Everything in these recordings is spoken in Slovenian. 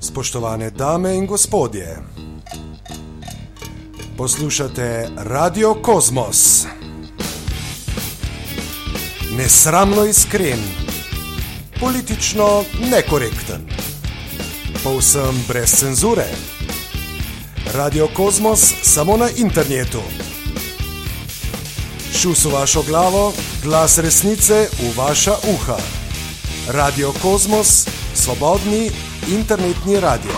Spoštovane dame in gospodje, poslušate Radio Kosmos. Nesramno iskren, politično nekorekten, povsem brez cenzure. Radio Kosmos samo na internetu. Šus v vašo glavo, glas resnice v vaša uha. Radio Kosmos, svobodni internetni radio.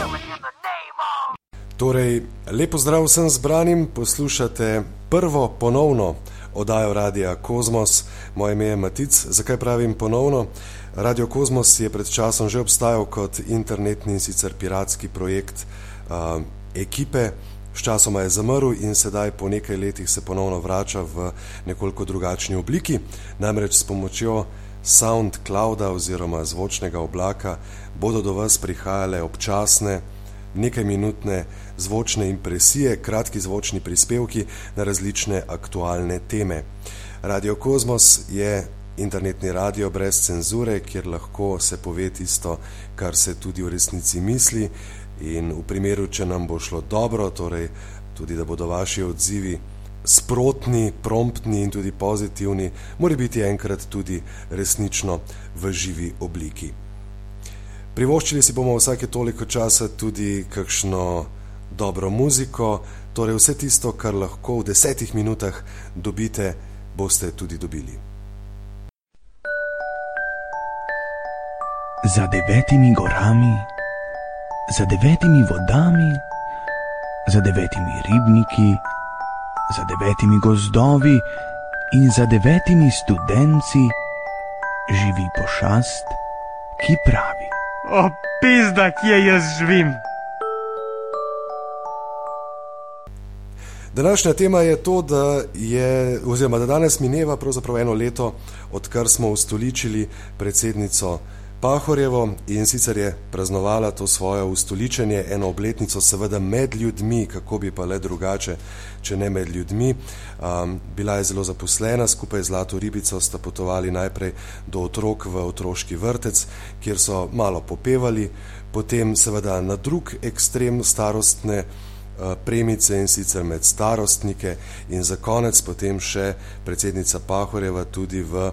Torej, lepo zdrav vsem zbranim, poslušate prvo ponovno oddajo Radia Kosmos. Moje ime je Matic. Zakaj pravim ponovno? Radio Kosmos je pred časom že obstajal kot internetni in sicer piratski projekt uh, ekipe. Sčasoma je zamrl in sedaj po nekaj letih se ponovno vrača v nekoliko drugačni obliki, namreč s pomočjo SoundClouda oziroma zvočnega oblaka bodo do vas prihajale občasne, nekaj minutne zvočne impresije, kratki zvočni prispevki na različne aktualne teme. Radio Kosmos je internetni radio brez cenzure, kjer lahko se pove tisto, kar se tudi v resnici misli in v primeru, če nam bo šlo dobro, torej tudi da bodo vaši odzivi sprotni, promptni in tudi pozitivni, mora biti enkrat tudi resnično v živi obliki. Privoščili si bomo vsake toliko časa tudi kakšno dobro muziko, torej vse tisto, kar lahko v desetih minutah dobite, boste tudi dobili. Za devetimi gorami, za devetimi vodami, za devetimi ribniki, za devetimi gozdovi in za devetimi študenci živi pošast, ki pravi: O, pizda, kje jaz živim. Današnja tema je to, da je, oziroma da danes mineva pravzaprav eno leto, odkar smo ustoličili predsednico Pahorjevo in sicer je praznovala to svoje ustoličenje, eno obletnico, seveda med ljudmi, kako bi pa le drugače, če ne med ljudmi. Um, bila je zelo zaposlena, skupaj z Zlato ribico sta potovali najprej do otrok v otroški vrtec, kjer so malo popevali, potem seveda na drug ekstrem starostne premice in sicer med starostnike in za konec potem še predsednica Pahorjeva tudi v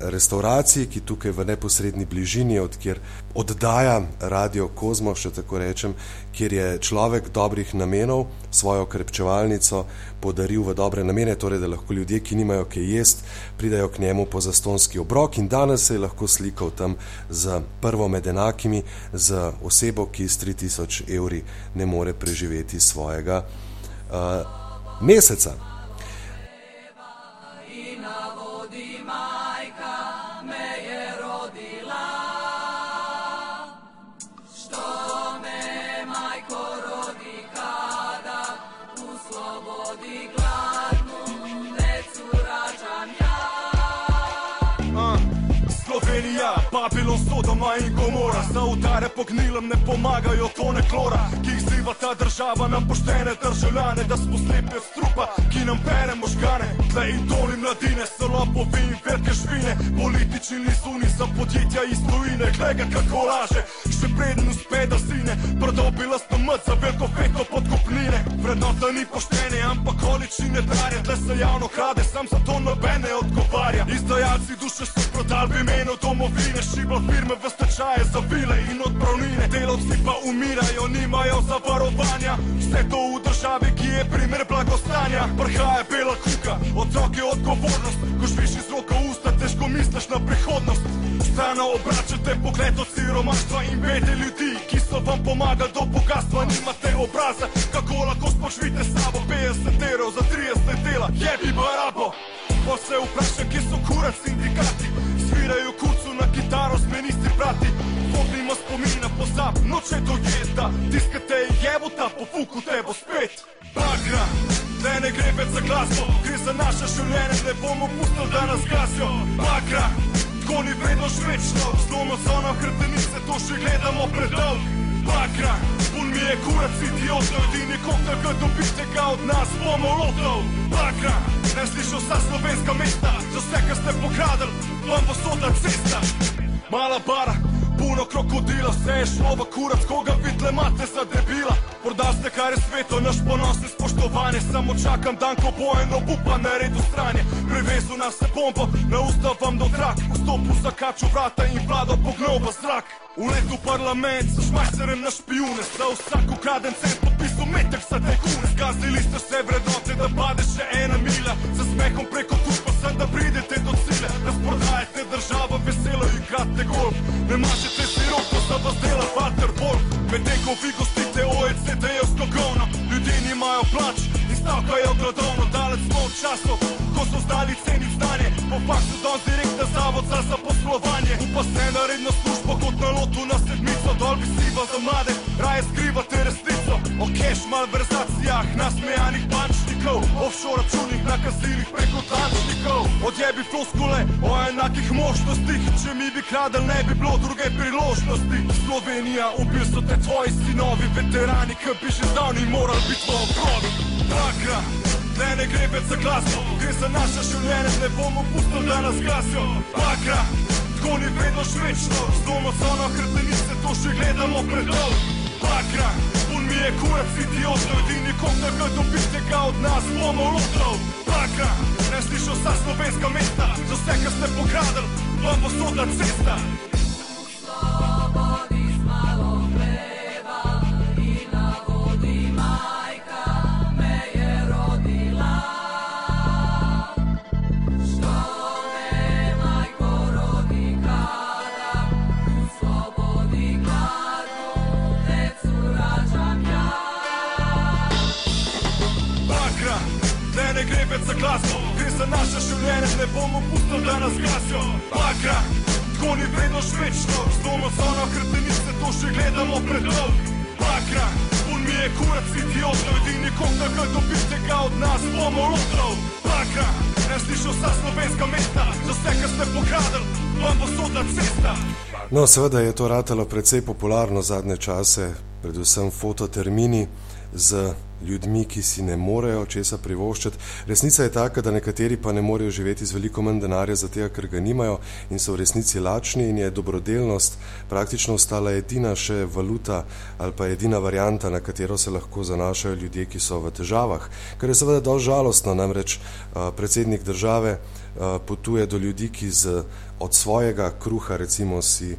restauraciji, ki tukaj v neposrednji bližini, od kjer oddaja Radio Kozmo, še tako rečem, kjer je človek dobrih namenov svojo krepčevalnico podaril v dobre namene, torej da lahko ljudje, ki nimajo kaj jest, pridajo k njemu po zastonski obrok in danes se je lahko slikal tam z prvo med enakimi, z osebo, ki s 3000 evri ne more preživeti svojega uh, meseca. Babylon, Sodoma in Gomora. Za udare po gnilem ne pomagajo tone klora Ki jih zliva ta država. Nam poštene državljane Da smo slepi od strupa, ki nam pere možgane. Tle idoli mladine so lopovi in velike švine Politični lisuni za podjetja iz tujine. Gleda kako laže, še preden uspe da sine Prodobi lastno mrt za veliko feto podkupnine. Vrednota ni poštene, ampak količine trare Tle se javno krade, sam za to nobene odgovarja. Izdajalci duše so prodali v imenu domovine Šibla firme v stečaje za vile in odpravnine. Delovci pa umirajo, nimajo zavarovanja. Vse to v državi, ki je primer blagostanja. Prhaja bela kuka, otrok je odgovornost. Ko žviš iz roka usta, težko misliš na prihodnost. Strano obračate pogled od siromaštva in bede ljudi Ki so vam pomagali do bogatstva, nimate obraza Kako lahko sploh živite sabo, 50 evrov za 30 dela, jebi barabo. Pa se vprašam, kje so kurac sindikati? Svirajo kucu na kitaro z ministri brati. Vodnimo spomina pozab, noče to jezda. Tiskate jebota, po fuku te bo spet. Bakra, ne ne gre več za glasbo. Gre za naše življenje, ne bomo pustili, da nas gasijo Bakra, tako ni vredno žvečno Zlomo so nam hrbtenice, to še gledamo predolg. Bakra, pun mi je kurac idiotov Edini koktel, ki dobite ga od nas bomo lotov. Bakra, slišal vsa slovenska mesta Za vse, kar ste pokradili, vam bo sota cesta Mala bara, puno krokodila Vse je šlo v kurac, koga vidle mate za debila. Morda ste kar je sveto, naš ponos in spoštovanje Samo čakam dan, ko bo eno bupa na redu stranje Privezu nas se bombo, na usta vam do trak Vstopu zakaču vrata in vlado pognil v zrak. V letu parlament s šmajserem na špijune Za vsak ukraden cent podpisu metek za tekune Zgazili ste vse vrednote, da pade še ena mila Za smehom preko tuš pa sem, da pridete do cilja Razprodajate državo, veselo igrate golf. Ne mačete si roko, da vas dela Waterwolf Medtem ko vi gostite OECD-evsko govno Ljudje nimajo plač. In stavkajo gladovno Dalec smo v času, ko so znali ceniti znanje Po faktu don direkt na zavod za zaposlovanje. Upa se na redno službo kot na lotu na sedmico. Dol bi siva za mlade, raje skrivate resnico. O cash malverzacijah, nasmejanih bančnikov Offshore računih, nakazilih preko tančnikov Odjebi floskule o enakih možnostih Če mi bi kradel, ne bi bilo druge priložnosti. Slovenija, ubil so te tvoji sinovi Veterani, ki bi že zdavni morali biti v okrovi Takra, ne ne gre več za glasno Gre za naše življenje, ne bomo pustili, da nas glasijo Bakra, tako ni vedno švečno. Zdomo so na hrbtenice, to že gledamo predol. Bakra, je kurac idiotov Edini kom ne ga dobite ga od nas bomo lotov Bakra, ne slišal sa slovenska mesta Za vse, kar ste pokradili, vam bo sodna cesta več za glasno, gre za naše življenje, ne bomo pustili, da nas glasijo. Bakra, tako ni vedno švečno, z doma so na hrbtenice, to že gledamo predolg. Bakra, pun mi je kurac idiotov, edini kom da ga dobite ga od nas bomo lotov. Bakra, ne slišal sa slovenska mesta, za vse, kar ste pokradili, vam bo sodna cesta. No, seveda je to ratalo precej popularno zadnje čase, predvsem fototermini z ljudmi, ki si ne morejo česa privoščiti. Resnica je taka, da nekateri pa ne morejo živeti z veliko manj denarja, zato ker ga nimajo in so v resnici lačni in je dobrodelnost praktično ostala edina še valuta ali pa edina varijanta, na katero se lahko zanašajo ljudje, ki so v težavah. Kar je seveda dol žalostno, namreč predsednik države potuje do ljudi, ki z, od svojega kruha recimo si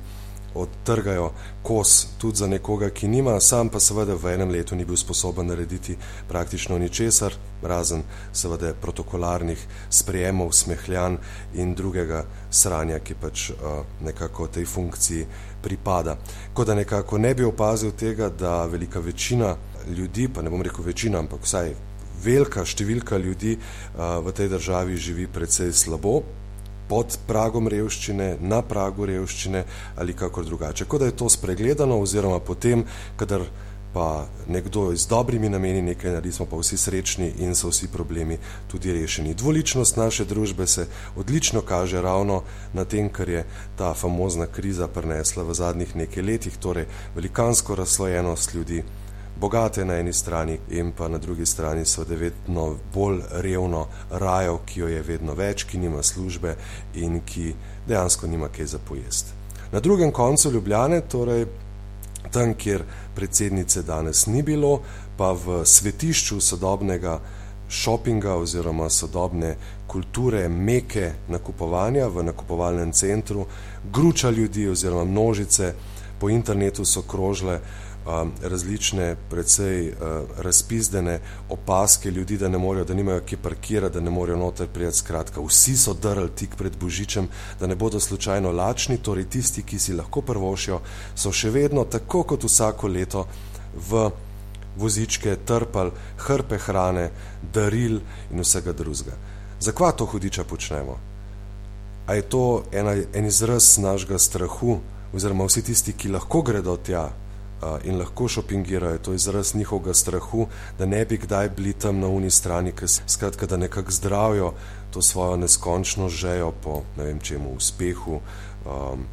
odtrgajo kos tudi za nekoga, ki nima, sam pa seveda v enem letu ni bil sposoben narediti praktično ničesar, razen seveda protokolarnih sprejemov, smehljan in drugega sranja, ki pač uh, nekako tej funkciji pripada. Kot da nekako ne bi opazil tega, da velika večina ljudi, pa ne bom rekel večina, ampak vsaj velika številka ljudi uh, v tej državi živi precej slabo, pod pragom revščine, na pragu revščine ali kako drugače. Kot da je to spregledano, oziroma potem, kadar pa nekdo z dobrimi nameni nekaj naredi, smo pa vsi srečni in so vsi problemi tudi rešeni. Dvoličnost naše družbe se odlično kaže ravno na tem, kar je ta famozna kriza prinesla v zadnjih nekaj letih, torej velikansko razslojenost ljudi bogate na eni strani in pa na drugi strani so vedno bolj revno rajo, ki jo je vedno več, ki nima službe in ki dejansko nima kaj za pojesti. Na drugem koncu Ljubljane, torej tam, kjer predsednice danes ni bilo, pa v svetišču sodobnega šopinga oziroma sodobne kulture meke nakupovanja v nakupovalnem centru, gruča ljudi oziroma množice po internetu so krožile različne, precej uh, razpizdene opaske ljudi, da ne morejo, da nimajo kje parkirati, da ne morejo noter prijeti. Skratka, vsi so drli tik pred Božičem, da ne bodo slučajno lačni, torej tisti, ki si lahko prvošijo, so še vedno, tako kot vsako leto, v vozičke trpali hrpe hrane, daril in vsega drugega. Zakaj to hudiča počnemo? A je to ena, en izraz našega strahu, oziroma vsi tisti, ki lahko gredo tja, in lahko šopingirajo, to je izraz njihovega strahu, da ne bi kdaj bili tam na uni strani, skratka, da nekako zdravijo to svojo neskončno žejo po ne vem čemu uspehu. Um,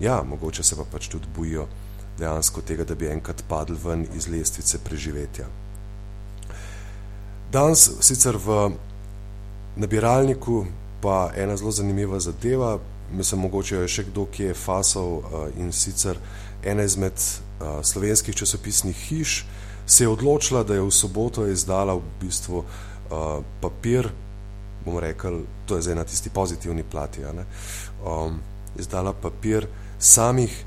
ja, mogoče se pa pač tudi bojijo dejansko tega, da bi enkrat padli ven iz lestvice preživetja. Danes sicer v nabiralniku pa ena zelo zanimiva zadeva, mislim, mogoče je še kdo, ki je fasal in sicer ena izmed slovenskih časopisnih hiš se je odločila, da je v soboto izdala v bistvu papir, bomo rekli, to je zdaj na tisti pozitivni plati, um, izdala papir samih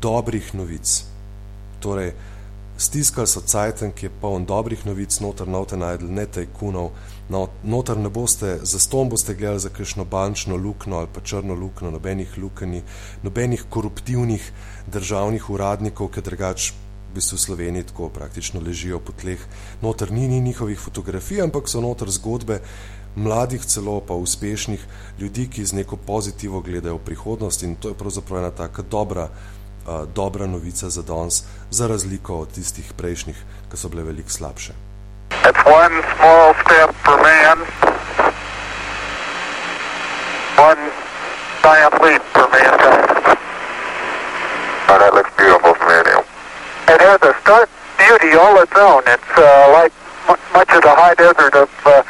dobrih novic. Torej, stiskali so cajten, ki je poln dobrih novic, noter note najdel, ne tajkunov, noter ne boste, za ston boste gledali za kakšno bančno lukno ali pa črno lukno, nobenih lukani, nobenih koruptivnih državnih uradnikov, ki drugač v bistvu v Sloveniji tako praktično ležijo po tleh. Noter ni, ni njihovih fotografij, ampak so noter zgodbe mladih celo pa uspešnih ljudi, ki z neko pozitivo gledajo v prihodnost in to je pravzaprav ena taka dobra, dobra novica za danes, za razliko od tistih prejšnjih, ki so bile veliko slabše. It's one small step for man, one giant leap for mankind. Oh, that looks beautiful from here, It has a stark beauty all its own. It's uh, like much of the high desert of uh,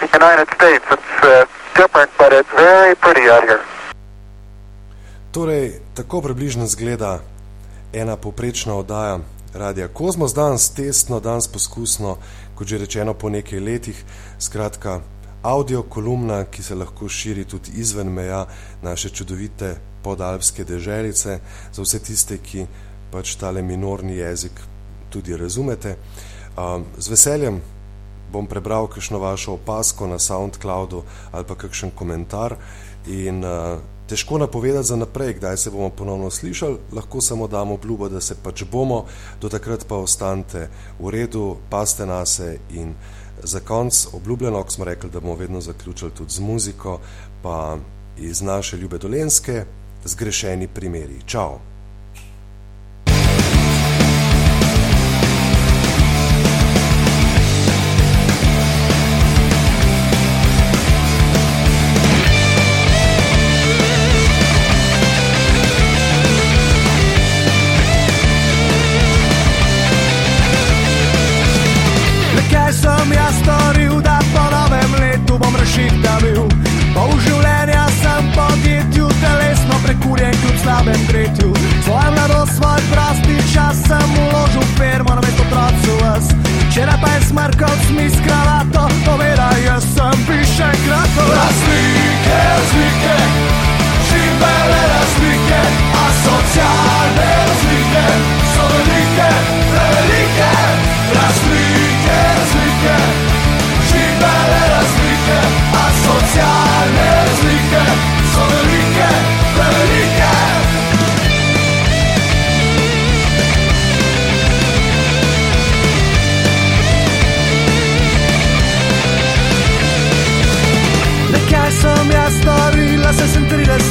the United States. It's uh, different, but it's very pretty out here. Torej, tako približno zgleda ena poprečna oddaja Radia Kozmos, danes testno, danes poskusno, kot že rečeno, po nekaj letih. Skratka, audio kolumna, ki se lahko širi tudi izven meja naše čudovite podalpske deželice, za vse tiste, ki pač tale minorni jezik tudi razumete. Z veseljem bom prebral kakšno vašo opasko na SoundCloudu ali pa kakšen komentar in uh, težko napovedati za naprej, kdaj se bomo ponovno slišali, lahko samo damo obljubo, da se pač bomo, do takrat pa ostanite v redu, paste nase in za konc obljubljeno, ko smo rekli, da bomo vedno zaključili tudi z muziko, pa iz naše ljube dolenske, zgrešeni primeri. Čau! Las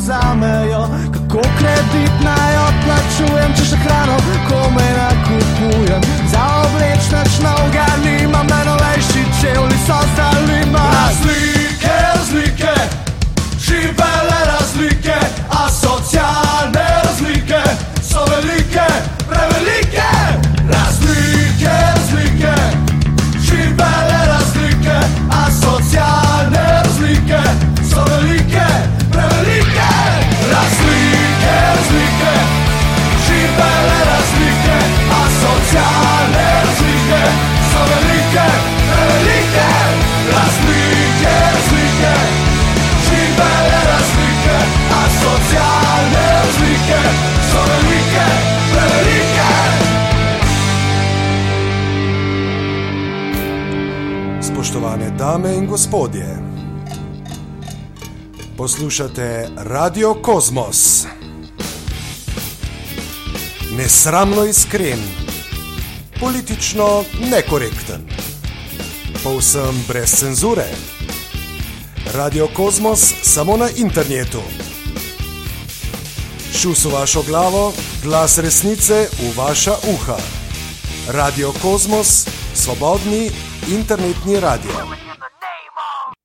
so velike gospodje, poslušate Radio Kosmos. Nesramno iskren, politično nekorekten, povsem brez cenzure. Radio Kosmos samo na internetu. Šus v vašo glavo, glas resnice v vaša uha. Radio Kosmos, svobodni internetni radio.